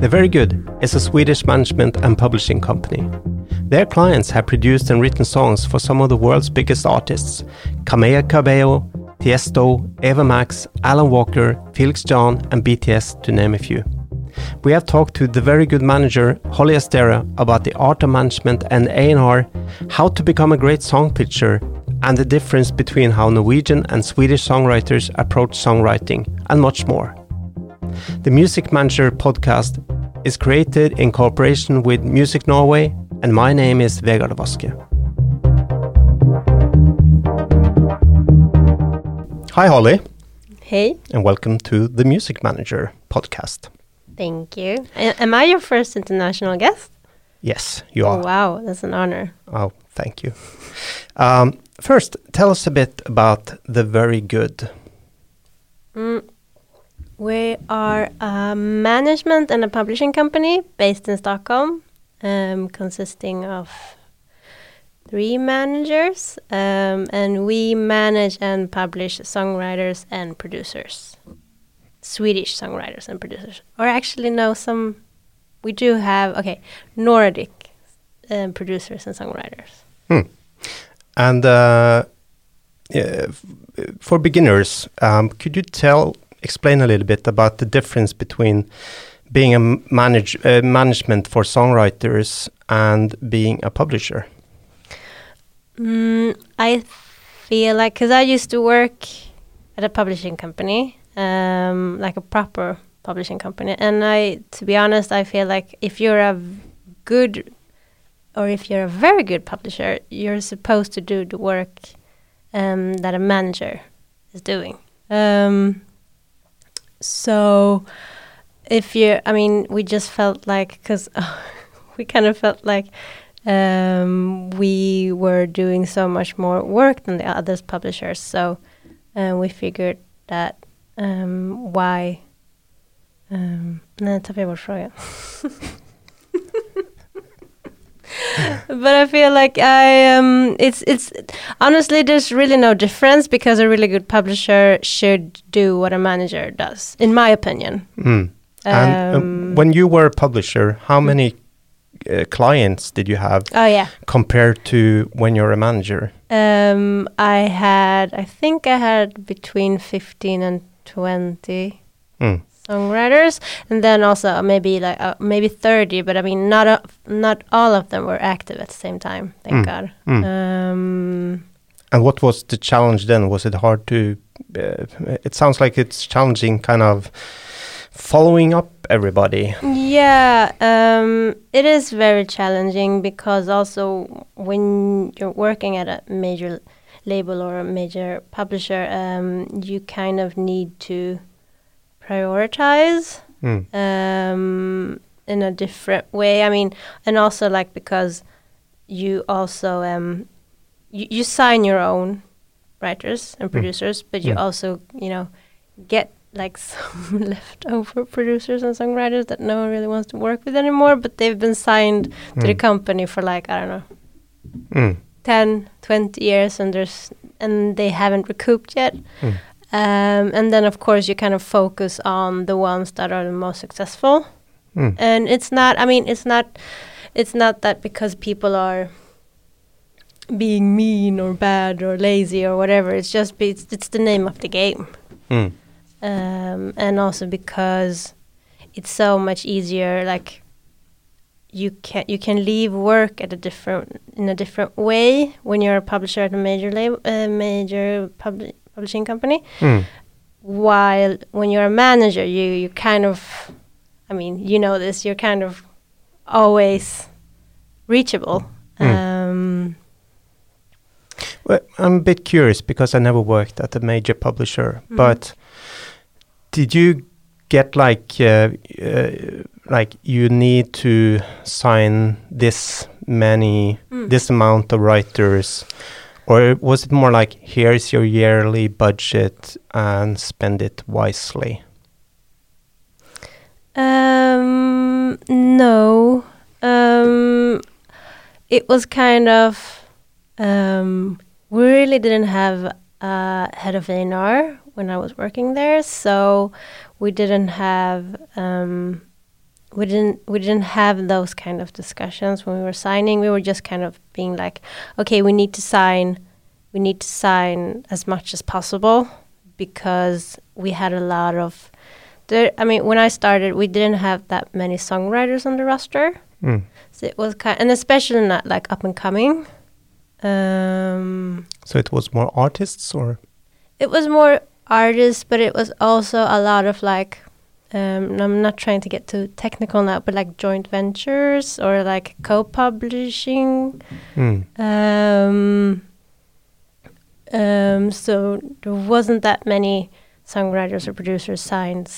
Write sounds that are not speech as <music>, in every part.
The Very Good is a Swedish management and publishing company. Their clients have produced and written songs for some of the world's biggest artists Camila Cabello, Tiesto, Ava Max, Alan Walker, Felix Jaehn, and BTS, to name a few. We have talked to the very good manager Holly Astera about the art of management and A&R, how to become a great song pitcher, and the difference between how Norwegian and Swedish songwriters approach songwriting, and much more. The Music Manager podcast is created in cooperation with Music Norway, and my name is Vegard Vaske. Hi, Holly, Hey, and welcome to the Music Manager podcast. thank you. A- am I your first international guest? Yes, you are. Oh, wow, that's an honor. Oh, thank you. Um, first, tell us a bit about the very good. Mm. We are a management and a publishing company based in Stockholm, um, consisting of three managers, um, and we manage and publish songwriters and producers, Swedish songwriters and producers. Or actually, no, some we do have okay Nordic um, producers and songwriters. And uh, yeah, for beginners, um, could you tell, explain a little bit about the difference between being a manage, uh, management for songwriters and being a publisher? Mm, I feel like because I used to work at a publishing company, um, like a proper publishing company, and I, to be honest, I feel like if you're a good or if you're a very good publisher, you're supposed to do the work um, that a manager is doing. Um, so if you, I mean, we just felt like because <laughs> we kind of felt like um, we were doing so much more work than the others publishers. So uh, we figured that um, why. Um. <laughs> <laughs> but I feel like I um it's it's honestly there's really no difference because a really good publisher should do what a manager does, in my opinion. Mm. And um, Um, when you were a publisher, how many uh, clients did you have oh yeah. compared to when you're a manager? Um, I had, I think I had between 15 and 20 Mm. Songwriters, and then also maybe like uh, maybe 30. But I mean, not a, not all of them were active at the same time. Thank Mm. God. Mm. Um, And what was the challenge then? Was it hard to? Uh, it sounds like it's challenging, kind of following up everybody. yeah, um, it is very challenging because also when you're working at a major label or a major publisher, um, you kind of need to prioritize. Mm. um, in a different way. I mean, and also like because you also um, you, you sign your own writers and Mm. producers, but you Mm. also you know get like <laughs> some leftover producers and songwriters that no one really wants to work with anymore, but they've been signed to the Mm. company for like I don't know Mm. 10, 20 years, and there's and they haven't recouped yet. Mm. Um, and then of course you kind of focus on the ones that are the most successful Mm. and it's not i mean it's not it's not that because people are being mean or bad or lazy or whatever it's just be, it's, it's the name of the game Mm. um, and also because it's so much easier like you can you can leave work at a different in a different way when you're a publisher at a major label uh, major publi- publishing company Mm. while when you're a manager you you kind of i mean you know this you're kind of always reachable Mm. um Well, I'm a bit curious because I never worked at a major publisher. Mhm. But did you get like uh, uh, like you need to sign this many mm. this amount of writers, or was it more like here's your yearly budget and spend it wisely? Um, no. Um, it was kind of. Um, we really didn't have a head of A&R when I was working there, so we didn't have um, we didn't we didn't have those kind of discussions when we were signing. We were just kind of being like, okay, we need to sign, we need to sign as much as possible because we had a lot of. There, I mean, when I started, we didn't have that many songwriters on the roster, Mm. so it was kind, and especially not like up and coming. Um, So it was more artists, or it was more artists, but it was also a lot of like. Um, I'm not trying to get too technical now, but like joint ventures or like co-publishing. Mm. Um, um, so there wasn't that many songwriters or producers signed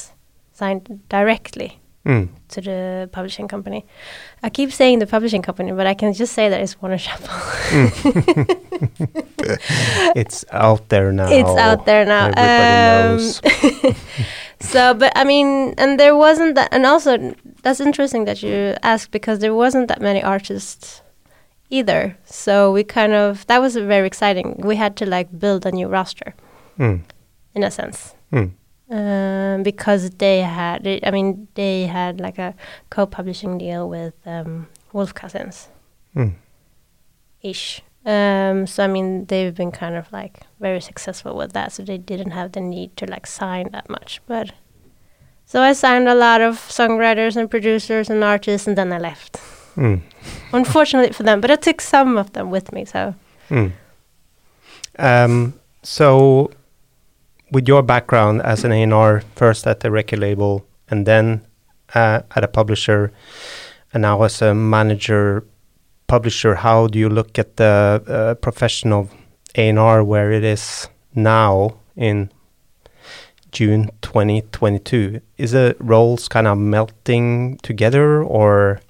signed directly Mm. to the publishing company. I keep saying the publishing company, but I can just say that it's Warner Chappell. <laughs> it's out there now. It's out there now. Everybody Um, knows. <laughs> so, but I mean, and there wasn't that, and also that's interesting that you asked because there wasn't that many artists either. So we kind of that was very exciting. We had to like build a new roster Mm. in a sense. Um, because they had, I mean, they had like a co-publishing deal with um, Wolf Cousins, Mm. ish. Um, so I mean, they've been kind of like very successful with that, so they didn't have the need to like sign that much. But so I signed a lot of songwriters and producers and artists, and then I left. Mm. <laughs> Unfortunately for them, but I took some of them with me. So Mm. Um, so, with your background as an A&R, first at the record label and then uh, at a publisher, and now as a manager publisher, how do you look at the uh, profession of A&R where it is now in June 2022? Is the roles kind of melting together, or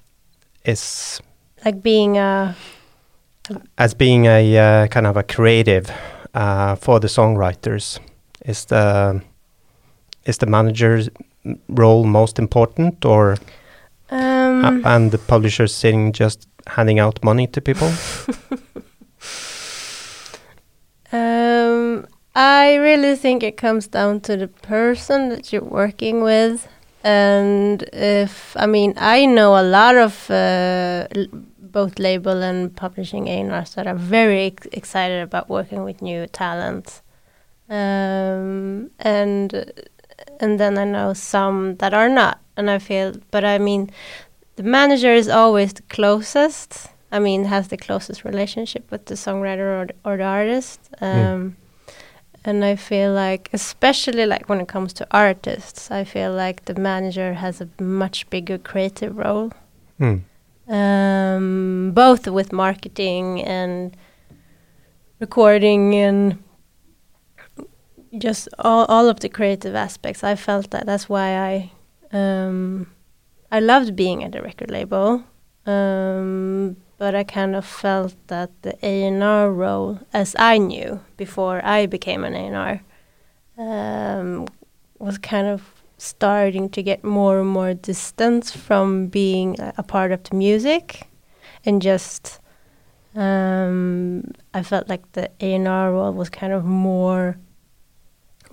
is like being a as being a uh, kind of a creative uh, for the songwriters is the is the manager's role most important or um, uh, and the publisher sitting just handing out money to people <laughs> Um, I really think it comes down to the person that you're working with. And if, I mean, I know a lot of uh, l- both label and publishing A&Rs that are very ex- excited about working with new talent. Um, and and then I know some that are not. And I feel, but I mean, the manager is always the closest. I mean, has the closest relationship with the songwriter or the, or the artist. Um, And I feel like, especially like when it comes to artists, I feel like the manager has a much bigger creative role, Hmm. um, both with marketing and recording and just all, all of the creative aspects. I felt that that's why I um, I loved being at the record label, um, but I kind of felt that the A and R role, as I knew before I became an A and R, um, was kind of starting to get more and more distance from being a, a part of the music, and just um, I felt like the A and R role was kind of more.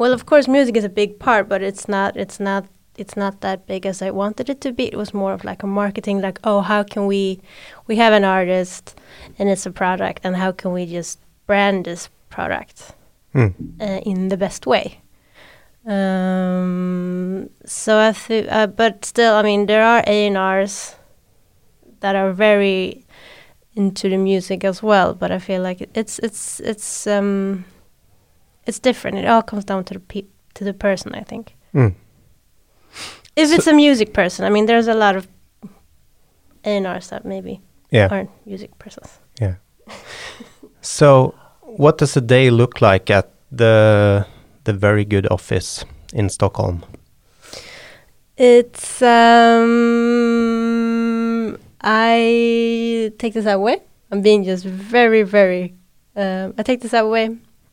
Well, of course, music is a big part, but it's not. It's not. It's not that big as I wanted it to be. It was more of like a marketing, like, oh, how can we? We have an artist, and it's a product, and how can we just brand this product Hmm. uh, in the best way? Um, so I think, uh, but still, I mean, there are A and R's that are very into the music as well. But I feel like it's it's it's um it's different. It all comes down to the pe- to the person. I think Hmm. if So- it's a music person, I mean, there's a lot of A and R's that maybe Yeah. aren't music persons. Yeah. <laughs> so, what does a day look like at the the very good office in Stockholm? It's um I take the subway. I'm being just very very um I take the subway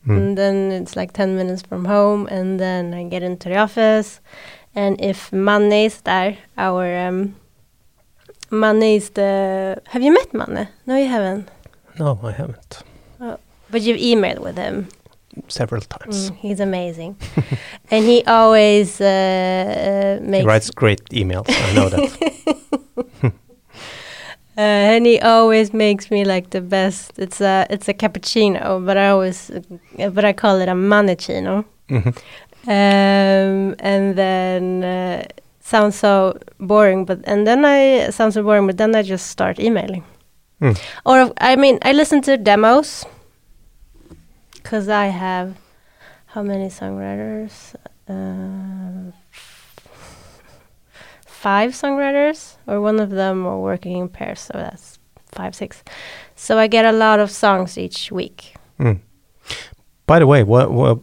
Hmm. and then it's like 10 minutes from home and then I get into the office and if Manne is there our um Manne is the have you met Manne? No you haven't. No, I haven't. But you've emailed with him. Several times. Mm, he's amazing. <laughs> and he always uh, uh, He writes great emails. I know that. <laughs> Uh, and he always makes me like the best. It's a it's a cappuccino, but I always uh, but I call it a manechino. Mhm. Um, and then uh, sounds so boring, but and then I sounds so boring, but then I just start emailing. Mm. Or I mean, I listen to demos because I have how many songwriters? Five songwriters, or one of them are working in pairs, so that's five, six. So I get a lot of songs each week. Mm. By the way, what, what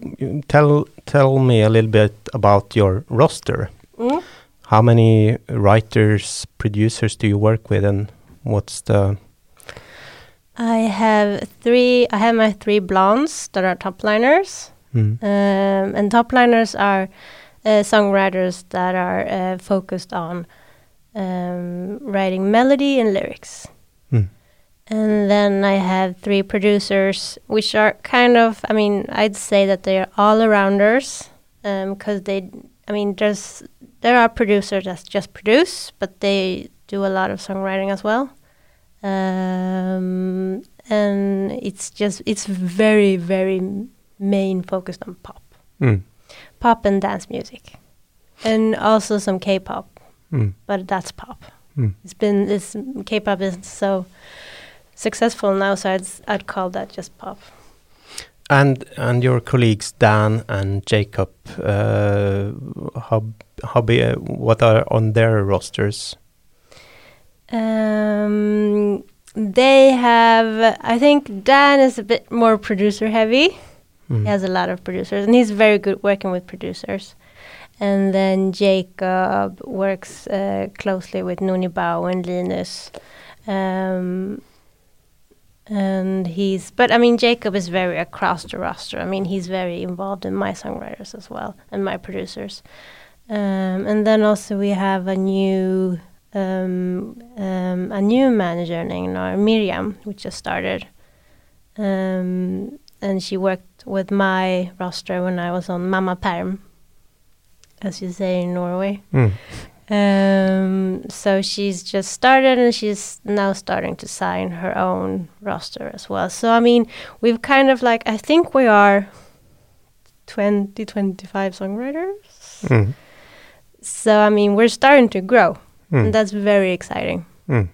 tell tell me a little bit about your roster. Mm. How many writers, producers do you work with, and what's the? I have three. I have my three blondes that are top liners, Mm. um, and top liners are songwriters that are uh, focused on um, writing melody and lyrics. Mm. And then I have three producers, which are kind of, I mean, I'd say that they are all arounders, because they, I mean, there's there are producers that just produce, but they do a lot of songwriting as well. Um, and it's just it's very very main focused on pop, Mm. Pop and dance music, and also some K-pop, Mm. but that's pop. Mm. It's been this K-pop is so successful now, so I'd I'd call that just pop. And and your colleagues Dan and Jacob, uh, how how be, uh, what are on their rosters? Um, they have, I think Dan is a bit more producer heavy. Mm. He has a lot of producers, and he's very good working with producers. And then Jacob works uh, closely with Nuni Bao and Linus. Um, and he's, but I mean, Jacob is very across the roster. I mean, he's very involved in my songwriters as well and my producers. Um, and then also we have a new um, um, a new manager named Miriam, which just started. Um, and she worked with my roster when I was on Mama Perm, as you say in Norway. Mm. Um, so she's just started and she's now starting to sign her own roster as well. So, I mean, we've kind of like, I think we are 20, 25 songwriters. Mm. So, I mean, we're starting to grow. Mm. And that's very exciting. Mm.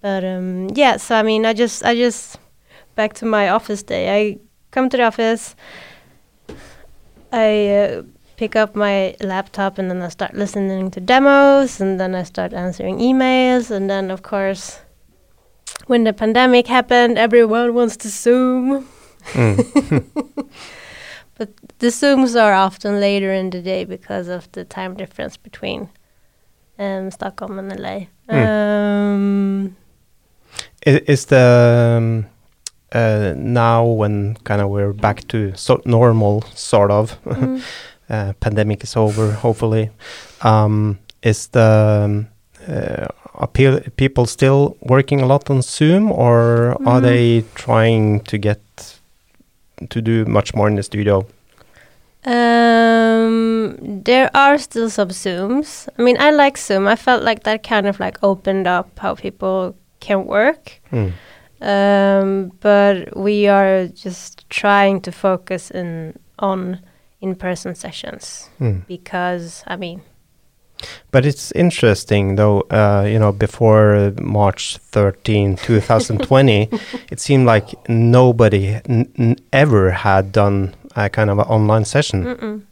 But um, yeah, so I mean, I just, I just, back to my office day. I come to the office, I uh, pick up my laptop, and then I start listening to demos, and then I start answering emails, and then of course, when the pandemic happened, everyone wants to Zoom. Mm. <laughs> But the Zooms are often later in the day because of the time difference between um, Stockholm and LA. Um, I- Is the um, uh, now when kind of we're back to so normal, sort of, <laughs> mm. uh, pandemic is over, hopefully. Um, is the um, uh, are people still working a lot on Zoom, or are Mm. they trying to get to do much more in the studio? Um, there are still some Zooms. I mean, I like Zoom. I felt like that kind of like opened up how people can work. Mm. Um, but we are just trying to focus in on in-person sessions Mm. because I mean, But it's interesting, though. Uh, you know, before March 13, <laughs> 2020, it seemed like nobody ever had done a kind of an online session. Mm-mm.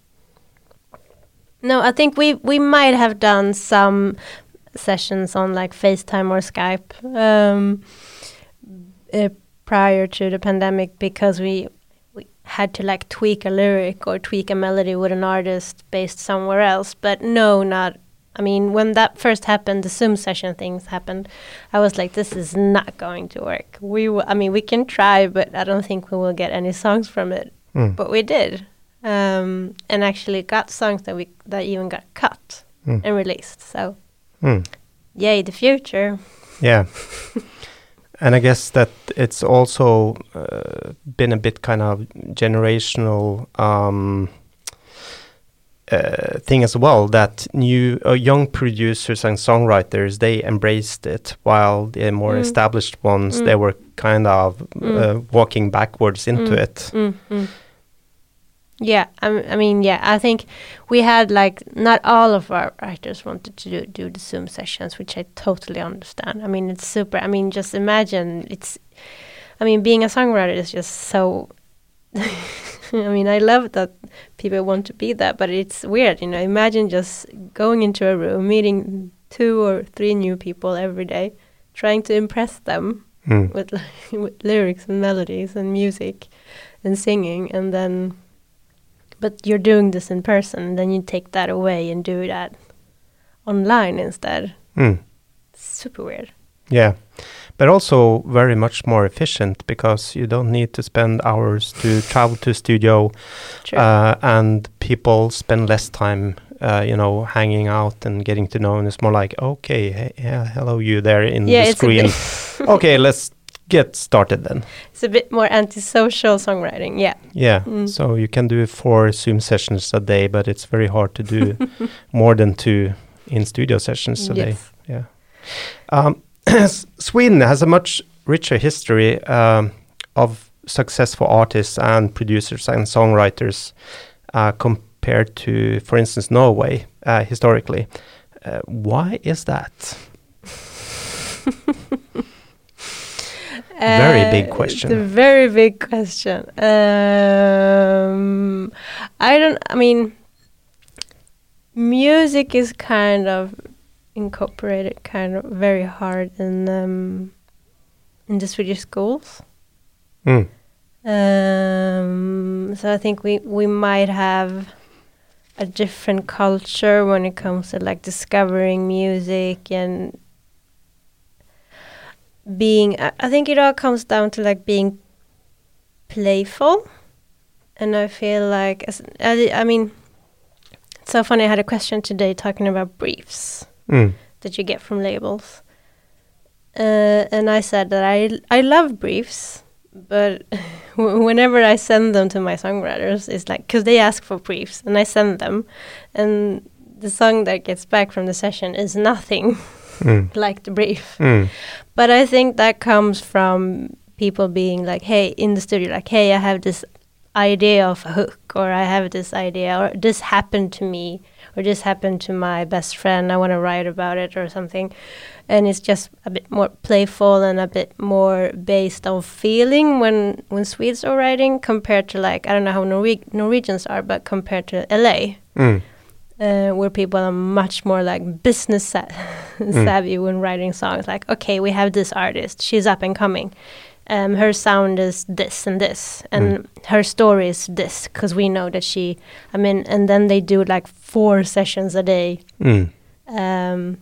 No, I think we we might have done some sessions on like FaceTime or Skype um, uh, prior to the pandemic because we we had to like tweak a lyric or tweak a melody with an artist based somewhere else. But no, not. I mean, when that first happened, the Zoom session things happened. I was like, this is not going to work. We, w- I mean, we can try, but I don't think we will get any songs from it Mm. but we did um, and actually got songs that we that even got cut Mm. and released so Mm. yay the future Yeah. <laughs> and I guess that it's also uh, been a bit kind of generational. Um, uh, thing as well that new uh, young producers and songwriters they embraced it while the more Mm. established ones Mm. they were kind of Mm. uh, walking backwards into Mm. it Mm, mm. Yeah, I mean, yeah, I think we had like not all of our writers wanted to do, do the Zoom sessions, which I totally understand. I mean, it's super. I mean, just imagine it's. I mean, being a songwriter is just so. <laughs> I mean, I love that people want to be that, but it's weird, you know. Imagine just going into a room, meeting two or three new people every day, trying to impress them Mm. with, <laughs> with lyrics and melodies and music and singing and then but you're doing this in person then you take that away and do that online instead Mm. super weird Yeah, but also very much more efficient because you don't need to spend hours to travel to studio, True. uh, and people spend less time, uh, you know, hanging out and getting to know. And it's more like, okay, he- yeah, hello, you there in yeah the screen. <laughs> okay, let's get started then. it's a bit more antisocial songwriting yeah Yeah, Mm. so you can do four Zoom sessions a day, but it's very hard to do <laughs> more than two in studio sessions a day. Yeah. Um, <clears throat> Sweden has a much richer history um, of successful artists and producers and songwriters uh, compared to, for instance, Norway uh, historically. Uh, why is that? <laughs> <laughs> Very big Uh, question. It's a very big question. Um, I don't. I mean, music is kind of incorporated, kind of very hard in um, in the Swedish schools. Mm. Um, so I think we we might have a different culture when it comes to like discovering music and being. I, think it all comes down to like being playful, and I feel like as I, I mean, it's so funny. I had a question today talking about briefs Mm. that you get from labels. Uh, and I said that I I love briefs, but <laughs> whenever I send them to my songwriters, it's like because they ask for briefs, and I send them, and the song that gets back from the session is nothing <laughs> Mm. like the brief. Mm. But I think that comes from people being like, "Hey, in the studio, like, hey, I have this idea of a hook, or I have this idea, or this happened to me, or this happened to my best friend. I want to write about it, or something." And it's just a bit more playful and a bit more based on feeling when when Swedes are writing compared to like I don't know how Norwe- Norwegians are, but compared to LA Mm. Uh, where people are much more like business sa- <laughs> savvy when writing songs. Like, okay, we have this artist, she's up and coming. Um, her sound is this and this, and her story is this, because we know that she. I mean, and then they do like four sessions a day. Mm. Um,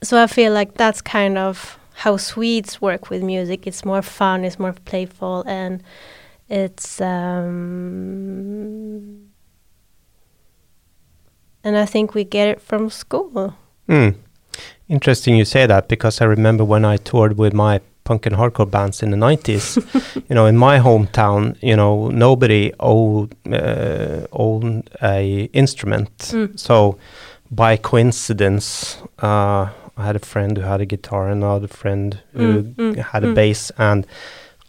so I feel like that's kind of how Swedes work with music. It's more fun, it's more playful, and it's. Um, and I think we get it from school. Mm. Interesting you say that because I remember when I toured with my punk and hardcore bands in the 90s, <laughs> you know, in my hometown, you know, nobody owned, uh, owned a instrument. Mm. So by coincidence, uh, I had a friend who had a guitar, and another friend who Mm, mm, had a mm. bass, and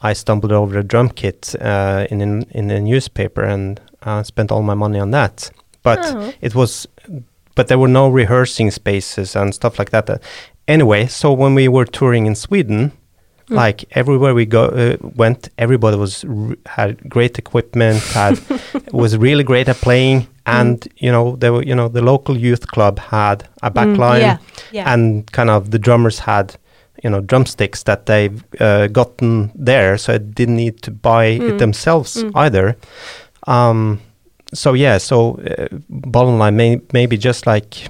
I stumbled over a drum kit uh, in, in in a newspaper and uh, spent all my money on that. But Oh. it was but there were no rehearsing spaces and stuff like that Uh, anyway so when we were touring in sweden Mm. like everywhere we go uh, went everybody was r- had great equipment had <laughs> was really great at playing and you know there were you know the local youth club had a back Mm, yeah, yeah. and kind of the drummers had you know drumsticks that they've uh, gotten there so they didn't need to buy it Mm. themselves Mm. either um so yeah so uh, bottom line may, maybe just like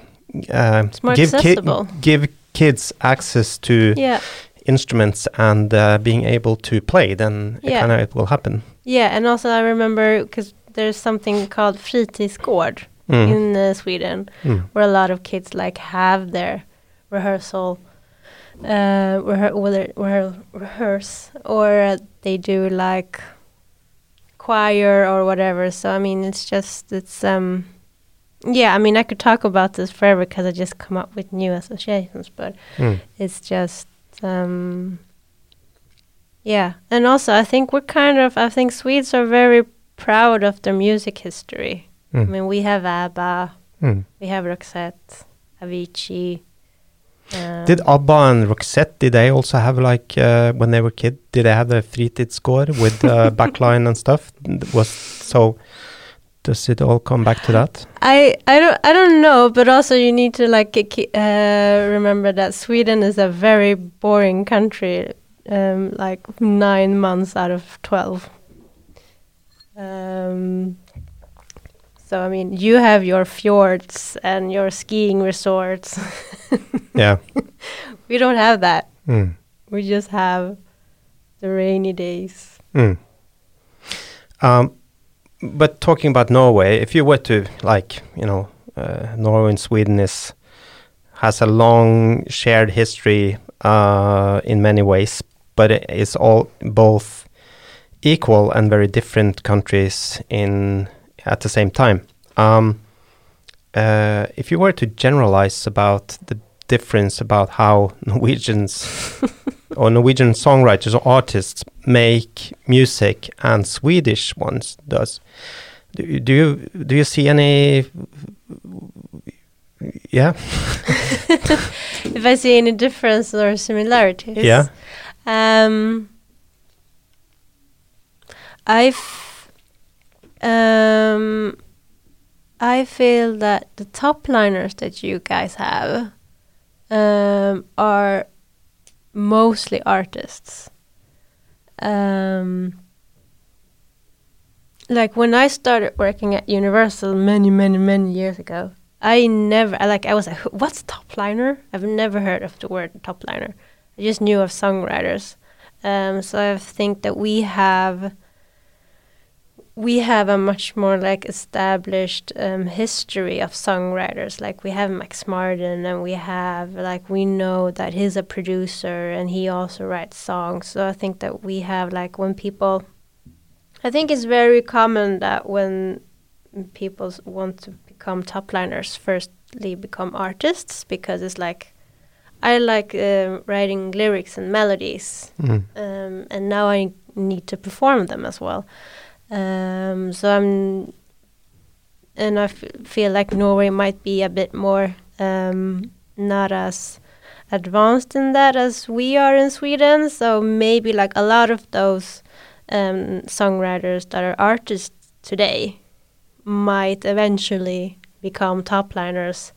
uh, give ki- give kids access to yeah, instruments and uh, being able to play then Yeah. kind of it will happen yeah, and also I remember because there's something called fritidsgård Mm. in uh, Sweden Mm. where a lot of kids like have their rehearsal uh rehe- whether rehe- rehearse or uh, they do like choir or whatever so i mean it's just it's um yeah, I mean, I could talk about this forever because I just come up with new associations, but Mm. it's just um yeah and also i think we're kind of i think swedes are very proud of their music history i Mm. mean we have abba Mm. we have roxette avicii um, Did ABBA and Roxette, did they also have like, uh, when they were kid, did they have the score with uh, <laughs> backline and stuff? Was so, does it all come back to that? I I don't I don't know, but also you need to like uh, remember that Sweden is a very boring country, um, like nine months out of twelve. Um, so I mean, you have your fjords and your skiing resorts. <laughs> Yeah. we don't have that. Mm. We just have the rainy days. Mm. Um, but talking about Norway, if you were to like, you know, uh, Norway and Sweden is has a long shared history uh, in many ways, but it is all both equal and very different countries in at the same time. Um, uh, if you were to generalize about the difference about how Norwegians <laughs> or Norwegian songwriters or artists make music and Swedish ones does. Do, you- do you do you see any? Yeah, <laughs> if I see any difference or similarities. yeah, Um, I've um, I feel that the top liners that you guys have um, are mostly artists. Um, like when I started working at Universal many, many, many years ago, I never like I was like, "Who- what's top liner? I've never heard of the word top liner. I just knew of songwriters. Um, so I think that we have we have a much more like established um, history of songwriters. Like we have Max Martin, and we have like we know that he's a producer and he also writes songs. So I think that we have like when people, I think it's very common that when people want to become top liners, firstly become artists because it's like I like um writing lyrics and melodies mm. um, and now I need to perform them as well. Um, so I'm, and I f- feel like Norway might be a bit more um, not as advanced in that as we are in Sweden. So maybe like a lot of those um, songwriters that are artists today might eventually become top liners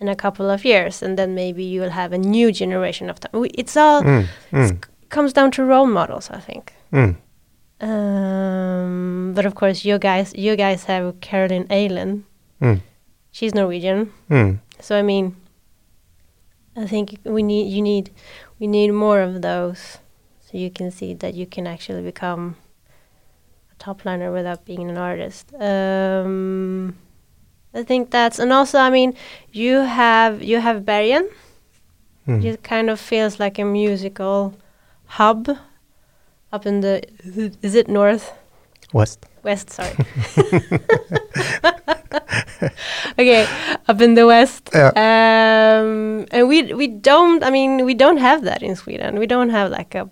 in a couple of years, and then maybe you will have a new generation of them. It's all Mm. it's Mm. comes down to role models, I think. Mm. Um, but of course, you guys, you guys have Caroline Ailin. Mm. She's Norwegian, Mm. so I mean, I think we need you need we need more of those, so you can see that you can actually become a top liner without being an artist. Um, I think that's and also I mean you have you have Bergen. Mm. It kind of feels like a musical hub up in the is it north? West. west sorry. <laughs> <laughs> Okay up in the west. Yeah. um and we we don't i mean we don't have that in sweden. We don't have like a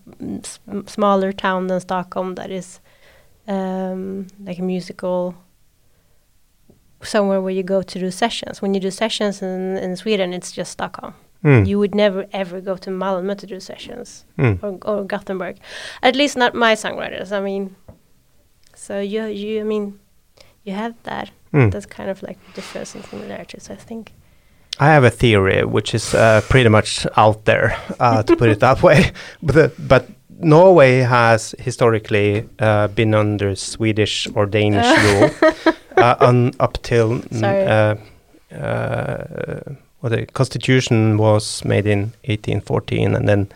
smaller town than stockholm that is um like a musical somewhere where you go to do sessions. When you do sessions in in sweden it's just stockholm Mm. you would never ever go to Malmö to do sessions Mm. or, or Gothenburg. At least not my songwriters. I mean, so you you I mean, you have that. Mm. That's kind of like the difference and similarities. I think. I have a theory which is uh, pretty much out there, uh, to put it that way. <laughs> But, the, but Norway has historically uh, been under Swedish or Danish <laughs> rule uh, un, up till Sorry. Well, the constitution was made in 1814 and then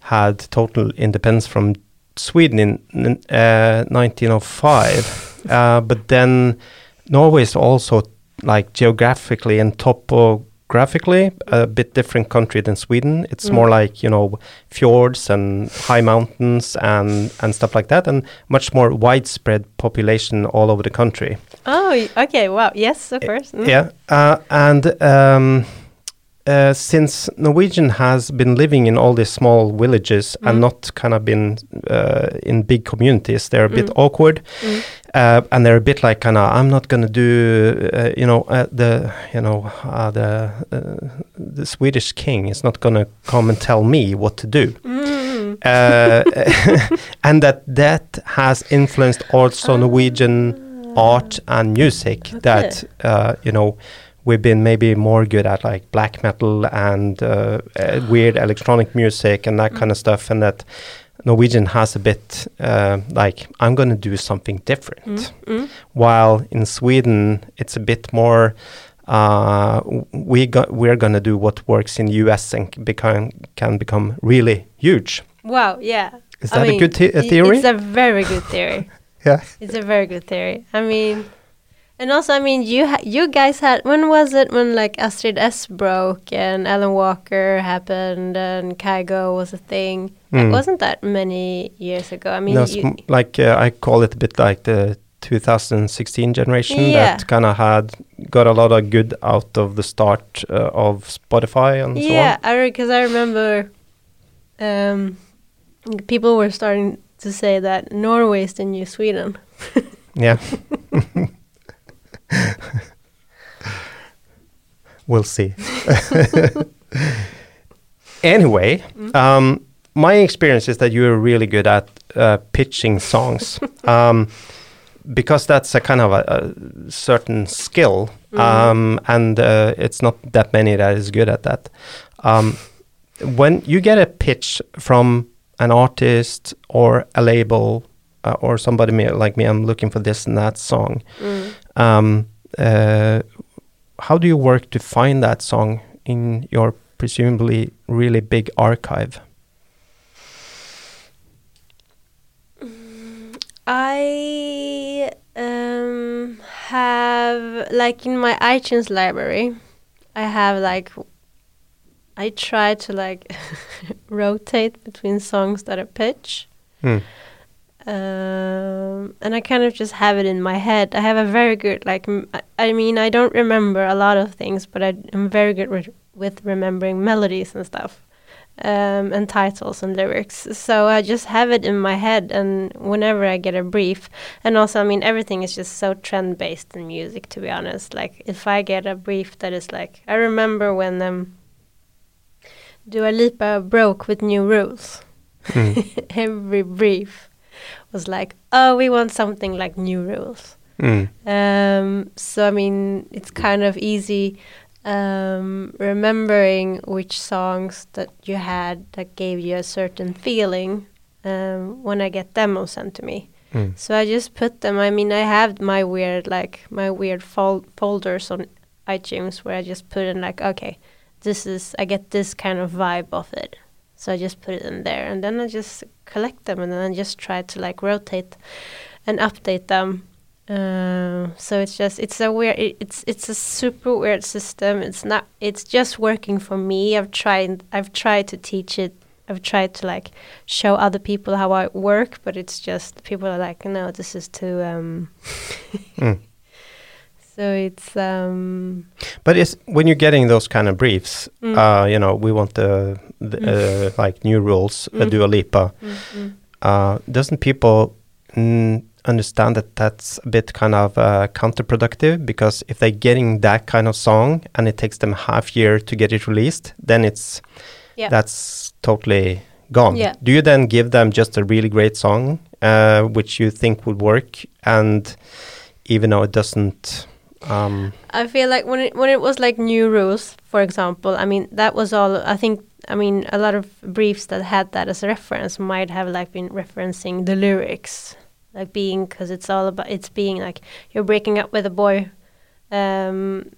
had total independence from Sweden in uh, 1905. <laughs> uh, but then Norway is also like geographically and topographically a bit different country than Sweden. It's Mm. more like you know fjords and high mountains and and stuff like that, and much more widespread population all over the country. Oh, okay. Wow. Yes, of course. Mm. Yeah, uh, and um, uh, since Norwegian has been living in all these small villages Mm. and not kind of been uh, in big communities, they're a bit Mm. awkward, Mm. uh, and they're a bit like kind of I'm not gonna do, uh, you know, uh, the you know uh, the uh, the Swedish king is not gonna come and tell me what to do. Mm. Uh, <laughs> <laughs> and that that has influenced also Norwegian art and music Okay. that uh, you know we've been maybe more good at like black metal and uh, uh, weird electronic music and that kind of stuff and that Norwegian has a bit uh, like I'm going to do something different Mm. Mm. while in Sweden it's a bit more uh, we got we're going to do what works in US and become can become really huge Wow. Yeah. is I that a good the- a theory It's a very good theory. Yeah It's a very good theory. I mean, and also, I mean, you ha- you guys had when was it when like Astrid S broke and Alan Walker happened and Kygo was a thing? It Mm. wasn't that many years ago. I mean, No, it's you, m- like uh, I call it a bit like the 2016 generation Yeah. that kind of had got a lot of good out of the start uh, of Spotify and yeah, I because I remember, um, people were starting to say that Norway is the new Sweden. Yeah. <laughs> we'll see. anyway, Mm. um, my experience is that you're really good at uh, pitching songs. <laughs> um, because that's a kind of a, a certain skill, Mhm. um, and uh, it's not that many that is good at that. Um, when you get a pitch from an artist or a label uh, or somebody me, like me, I'm looking for this and that song. Mm. Um, uh, how do you work to find that song in your presumably really big archive? I um, have like in my iTunes library, I have like I try to like <laughs> rotate between songs that I pitch. Hmm. Um, and I kind of just have it in my head. I have a very good like m- I, mean I don't remember a lot of things, but I, am very good with with remembering melodies and stuff um, and titles and lyrics. So I just have it in my head, and whenever I get a brief, and also, I mean, everything is just so trend based in music, to be honest. Like, if I get a brief that is like, I remember when um, Dua Lipa broke with new rules. Mm. <laughs> Every brief was like, oh, we want something like new rules. Mm. Um, so I mean, it's kind of easy um, remembering which songs that you had that gave you a certain feeling um, when I get demos sent to me. Mm. So I just put them. I mean, I have my weird like my weird fol- folders on iTunes where I just put in like, okay, this is I get this kind of vibe of it. So I just put it in there, and then I just collect them, and then I just try to like rotate and update them. Uh, so it's just it's a weird it, it's it's a super weird system. It's not it's just working for me. I've tried I've tried to teach it. I've tried to like show other people how I work, but it's just people are like, no, this is too. Um <laughs> Mm. So it's um But it's when you're getting those kind of briefs, Mm. uh, you know, we want the, the uh, like new rules, uh, Mm. Dua Lipa. mm, mm. Uh, doesn't people mm, understand that that's a bit kind of uh, counterproductive? Because if they're getting that kind of song and it takes them half year to get it released, then it's Yeah. that's totally gone. Yeah. Do you then give them just a really great song, uh, which you think would work, and even though it doesn't? Um, I feel like when it when it was like new rules, for example, I mean that was all. I think I mean a lot of briefs that had that as a reference might have like been referencing the lyrics, like being because it's all about it's being like you're breaking up with a boy, um,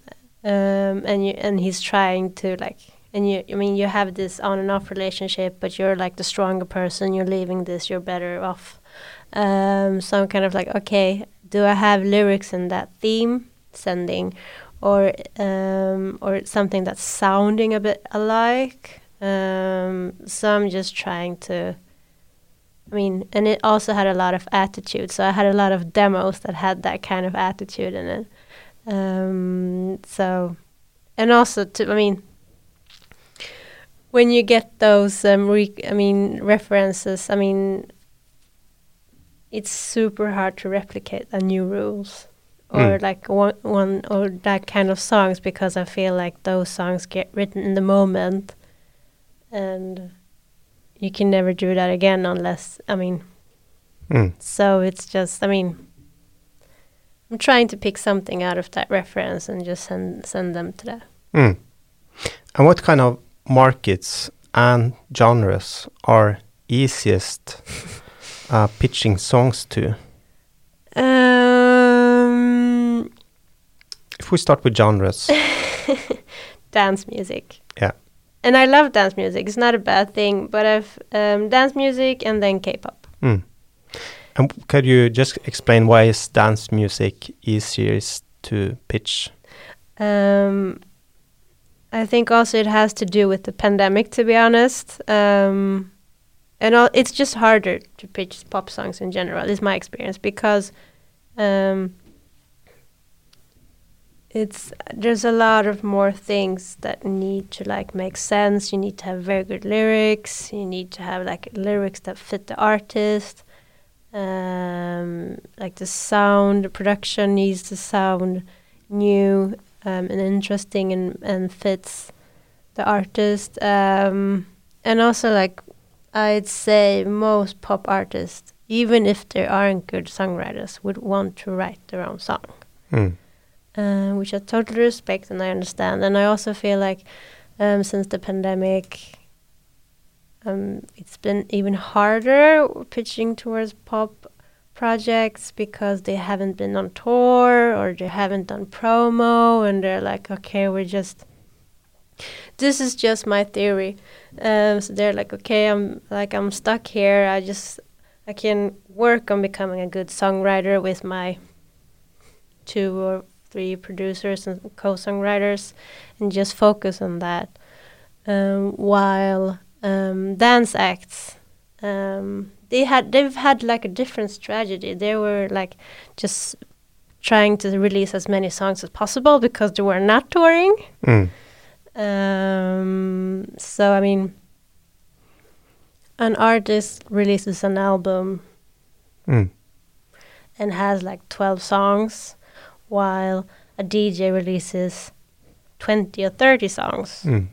um, and you and he's trying to like. And you, I mean, you have this on and off relationship, but you're like the stronger person. You're leaving this, you're better off. Um, so I'm kind of like, okay, do I have lyrics in that theme? Sending or um, or something that's sounding a bit alike. Um, so I'm just trying to I mean, and it also had a lot of attitude. So I had a lot of demos that had that kind of attitude in it. Um, so, and also to, I mean, when you get those, um, I mean, references, I mean, it's super hard to replicate the new rules or Mm. like one, one or that kind of songs because I feel like those songs get written in the moment and you can never do that again unless I mean Mm. so it's just I mean I'm trying to pick something out of that reference and just send send them to that. Mm. And what kind of markets and genres are easiest <laughs> uh, pitching songs to? If we start with genres, <laughs> dance music. Yeah. And I love dance music. It's not a bad thing, but I've um, dance music and then K-pop. mm. and could you just explain why is dance music easier to pitch? Um, I think also it has to do with the pandemic, to be honest. Um, and all, it's just harder to pitch pop songs in general, is my experience, because um, it's there's a lot of more things that need to like make sense. You need to have very good lyrics. You need to have like lyrics that fit the artist. Um, like the sound, the production needs to sound new um, and interesting and, and fits the artist. Um, and also, like, I'd say most pop artists, even if they aren't good songwriters, would want to write their own song, Mm. Uh, which I totally respect and I understand. And I also feel like um, since the pandemic, um, it's been even harder pitching towards pop projects because they haven't been on tour or they haven't done promo and they're like okay we're just this is just my theory um, so they're like okay i'm like i'm stuck here i just i can work on becoming a good songwriter with my two or three producers and co-songwriters and just focus on that um, while um, dance acts um, they had they've had like a different strategy. They were like just trying to release as many songs as possible because they were not touring. Mm. Um, so I mean, an artist releases an album Mm. and has like twelve songs, while a DJ releases twenty or thirty songs. Mm.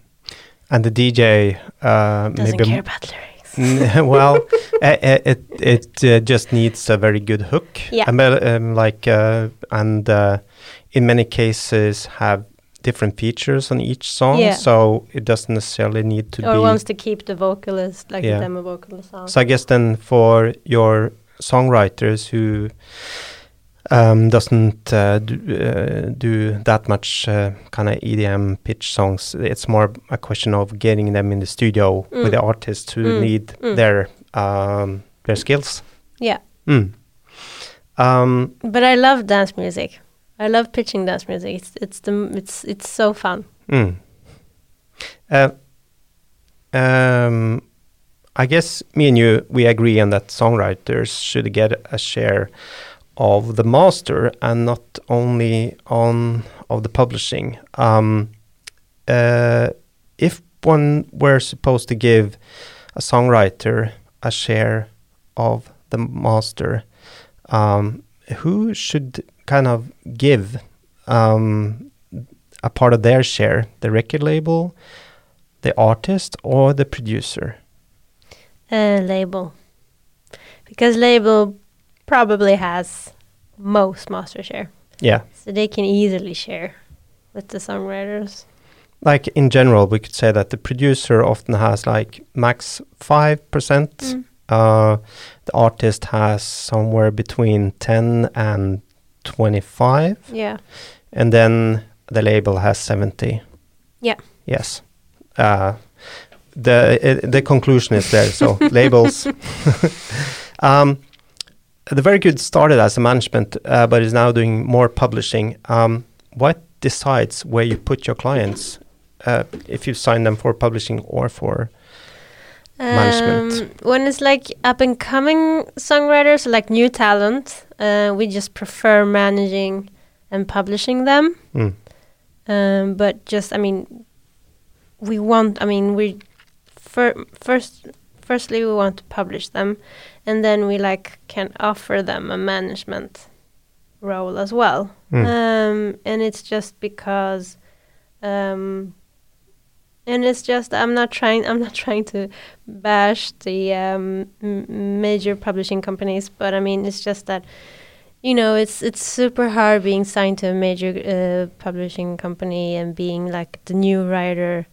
And the DJ uh, Doesn't maybe care about lyrics. <laughs> Well, uh, <laughs> uh, it it uh, just needs a very good hook. Yeah. And um, like uh, and uh, in many cases have different features on each song, Yeah. so it doesn't necessarily need to or be. wants to keep the vocalist like Yeah. the demo vocalist on. So I guess then for your songwriters who um, doesn't uh, do, uh, do that much uh, kind of EDM pitch songs, it's more a question of getting them in the studio Mm. with the artists who Mm. need Mm. their um, their skills. yeah. Mm. Um, But I love dance music. I love pitching dance music. It's it's the it's it's so fun. mm. Uh, um, I guess me and you we agree on that songwriters should get a share of the master and not only on of the publishing. Um, uh, if one were supposed to give a songwriter a share of the master, um, who should kind of give um, a part of their share? The record label, the artist, or the producer? Uh, label, because label probably has most master share, Yeah. so they can easily share with the songwriters. like in general, we could say that the producer often has like max five percent. Mm. Uh, the artist has somewhere between ten and twenty-five, Yeah, and then the label has seventy. Yeah. Yes. Uh, the uh, the conclusion is there. So <laughs> labels. <laughs> <laughs> um, the very good started as a management, uh, but is now doing more publishing. Um, what decides where you put your clients? Uh, if you sign them for publishing or for management? Um, when it's like up and coming songwriters, like new talent, uh, we just prefer managing and publishing them. Mm. Um, but just, I mean, we want. I mean, we fir- first, firstly, we want to publish them, and then we like can offer them a management role as well. Mm. Um, and it's just because, um, and it's just I'm not trying. <laughs> I'm not trying to bash the um, m- major publishing companies, but I mean it's just that you know it's it's super hard being signed to a major uh, publishing company and being like the new writer,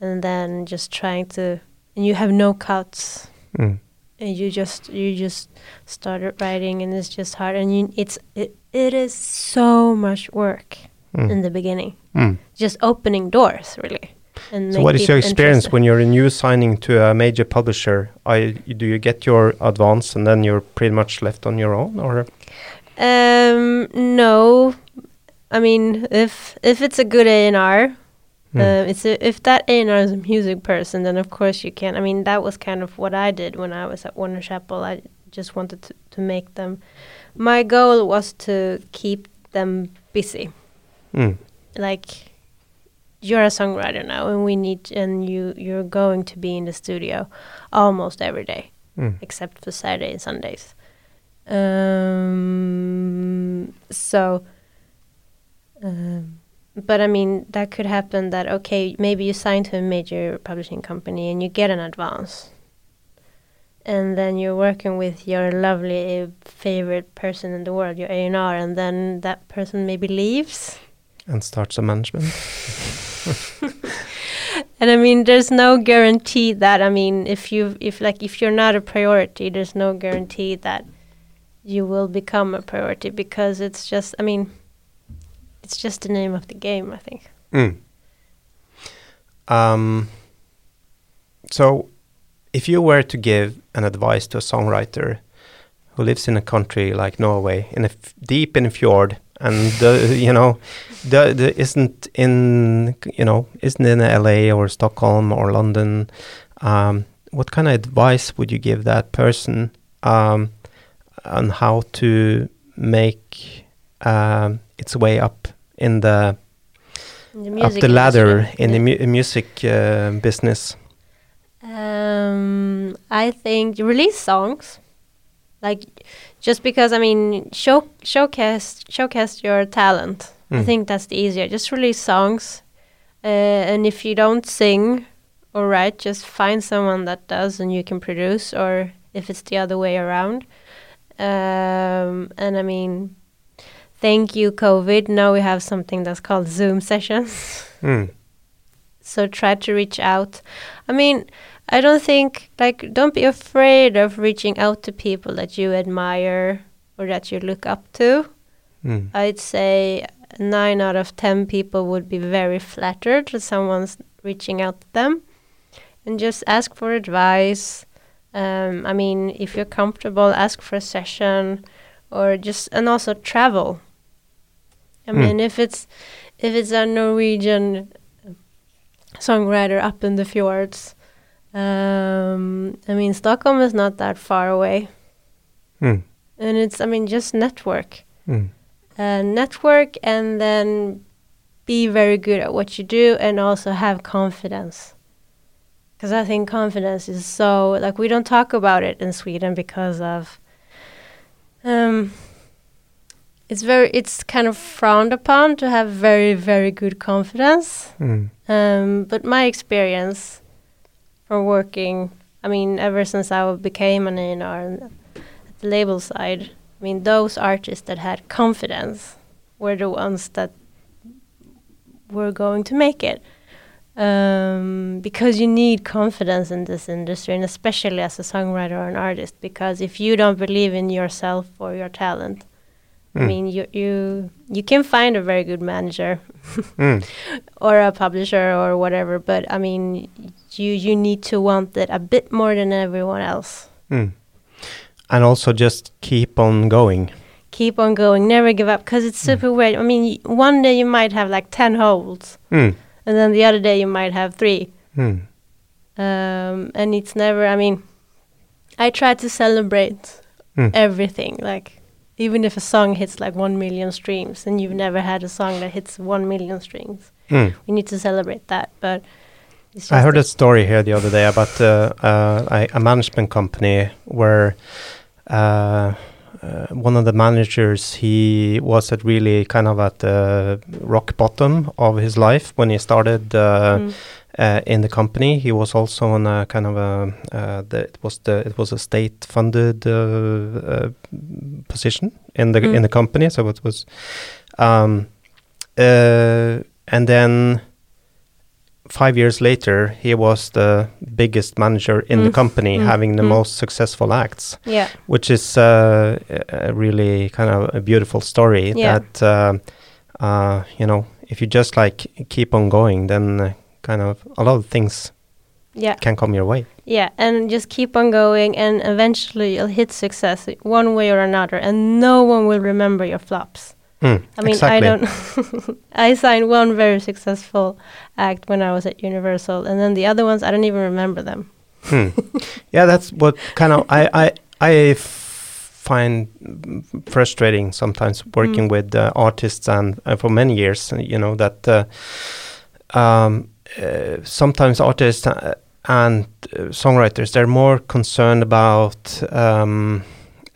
and then just trying to and you have no cuts Mm. And you just you just started writing and it's just hard and you it's it, it is so much work Mm. in the beginning Mm. just opening doors really and So, what is your experience when you're a new signing to a major publisher? I, do you get your advance and then you're pretty much left on your own, or? um no i mean if if it's a good a&r Mm. uh, it's a, if that a&r is a music person then of course you can i mean that was kind of what i did when i was at Warner Chappell i just wanted to, to make them my goal was to keep them busy Mm. like you're a songwriter now and we need and you you're going to be in the studio almost every day Mm. except for Saturday and Sundays. Um, so, um, but I mean, that could happen that, okay, maybe you sign to a major publishing company and you get an advance. And then you're working with your lovely eh, favorite person in the world, your A&R, and then that person maybe leaves. And starts a management. <laughs> And I mean, there's no guarantee that I mean, if you if like if you're not a priority, there's no guarantee that you will become a priority because it's just I mean, it's just the name of the game. I think. Mm. Um, so, if you were to give an advice to a songwriter who lives in a country like Norway, in a f- deep in a fjord, and the, <laughs> you know, the, the isn't in you know isn't in L.A. or Stockholm or London, um, what kind of advice would you give that person um, on how to make um, its way up in the the up the ladder industry. in the mu- music uh, business. Um, I think release songs, like just because I mean show showcase showcase your talent. I Mm. think that's the easier. Just release songs, uh, and if you don't sing or write, just find someone that does, and you can produce. Or if it's the other way around, um, and I mean, thank you COVID. Now we have something that's called Zoom sessions. Mm. so try to reach out i mean i don't think like don't be afraid of reaching out to people that you admire or that you look up to Mm. i'd say nine out of ten people would be very flattered that someone's reaching out to them and just ask for advice um, i mean if you're comfortable ask for a session or just and also travel i Mm. mean if it's if it's a norwegian songwriter up in the fjords. Um, I mean, Stockholm is not that far away, Mm. and it's I mean just network, Mm. uh, network, and then be very good at what you do, and also have confidence. Because I think confidence is so like we don't talk about it in Sweden because of. Um, it's very it's kind of frowned upon to have very very good confidence. Mm. Um, but my experience from working, I mean, ever since I became an A&R at the label side, I mean, those artists that had confidence were the ones that were going to make it. Um, because you need confidence in this industry, and especially as a songwriter or an artist, because if you don't believe in yourself or your talent, I Mm. mean, you you you can find a very good manager <laughs> Mm. <laughs> or a publisher or whatever but i mean you you need to want it a bit more than everyone else Mm. And also just keep on going. keep on going never give up because it's super weird i mean one day you might have like 10 holds Mm. And then the other day you might have three Mm. um, and it's never. I mean, I try to celebrate Mm. everything. Like even if a song hits like one million streams, and you've never had a song that hits one million streams, Mm. we need to celebrate that. But it's I heard a- story here the other day about uh, uh, a, a management company where uh, uh, one of the managers he was at really kind of at the rock bottom of his life when he started uh, Mm. uh, in the company. He was also on a kind of a uh, the, it was the it was a state funded uh, uh, position in the Mm. in the company, so it was. Um, uh, and then five years later, he was the biggest manager in the Mm. company, Mm. having the Mm. most successful acts, yeah, which is uh, a a really kind of a beautiful story. Yeah. That uh, uh, you know, if you just like keep on going, then uh, kind of a lot of things yeah. can come your way. Yeah, and just keep on going, and eventually you'll hit success one way or another, and no one will remember your flops. Mm, I mean, exactly. I don't. <laughs> I signed one very successful act when I was at Universal, and then the other ones I don't even remember them. Hmm. <laughs> Yeah, that's what kind of I I I f- find frustrating sometimes working Mm. with uh, artists and uh, for many years. uh, You know that uh, um, uh, sometimes artists uh, and uh, songwriters they're more concerned about. Um,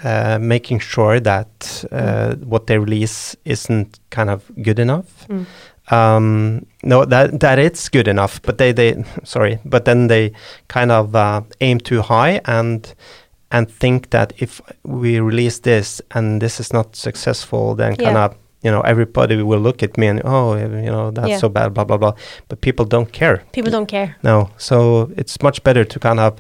uh, making sure that uh, what they release isn't kind of good enough Mm. um no that that it's good enough but they they sorry but then they kind of uh, aim too high and and think that if we release this and this is not successful then kind of you know everybody will look at me and oh you know that's Yeah. so bad blah blah blah but people don't care People don't care. no so it's much better to kind of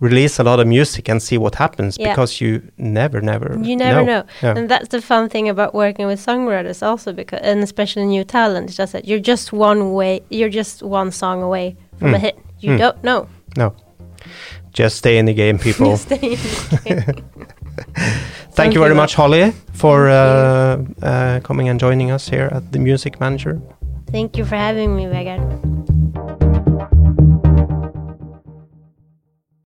release a lot of music and see what happens Yeah. because you never never You never know. Yeah. And that's the fun thing about working with songwriters, also because, and especially new talent, is just that you're just one way, you're just one song away from a Mm. hit. You Mm. don't know. no just stay in the game <laughs> people stay in the game. <laughs> Thank you very much, Holly, for uh, uh, coming and joining us here at the Music Manager. Thank you for having me, Vegard.